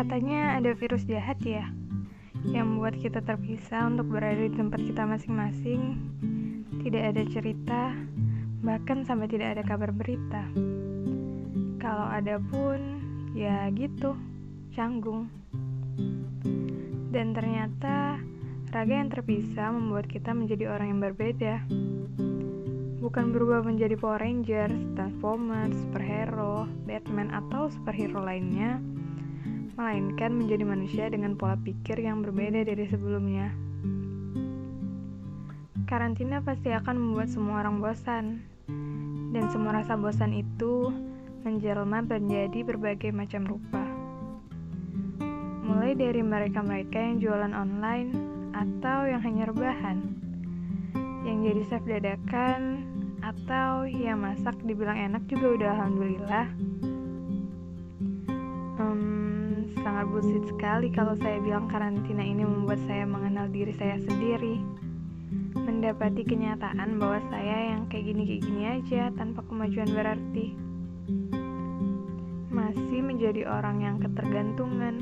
Katanya ada virus jahat ya, yang membuat kita terpisah untuk berada di tempat kita masing-masing. Tidak ada cerita, bahkan sampai tidak ada kabar berita. Kalau ada pun, ya gitu, canggung. Dan ternyata raga yang terpisah membuat kita menjadi orang yang berbeda. Bukan berubah menjadi Power Rangers, Transformers, superhero, Batman, atau superhero lainnya, melainkan menjadi manusia dengan pola pikir yang berbeda dari sebelumnya. Karantina pasti akan membuat semua orang bosan, dan semua rasa bosan itu menjelma menjadi berbagai macam rupa. Mulai dari mereka-mereka yang jualan online atau yang hanya rebahan, yang jadi chef dadakan atau yang masak dibilang enak juga udah alhamdulillah. Bullshit sekali kalau saya bilang karantina ini membuat saya mengenal diri saya sendiri. Mendapati kenyataan bahwa saya yang kayak gini-kayak gini aja tanpa kemajuan berarti. Masih menjadi orang yang ketergantungan,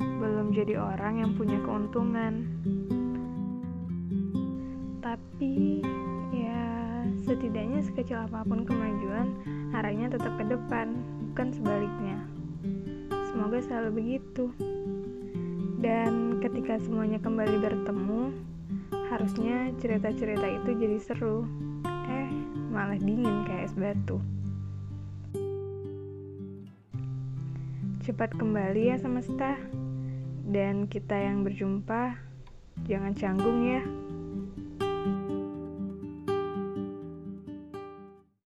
belum jadi orang yang punya keuntungan. Tapi ya setidaknya sekecil apa pun kemajuan arahnya tetap ke depan, bukan sebaliknya. Semoga selalu begitu. Dan ketika semuanya kembali bertemu, harusnya cerita-cerita itu jadi seru. Eh, malah dingin kayak es batu. Cepat kembali ya semesta. Dan kita yang berjumpa, jangan canggung ya.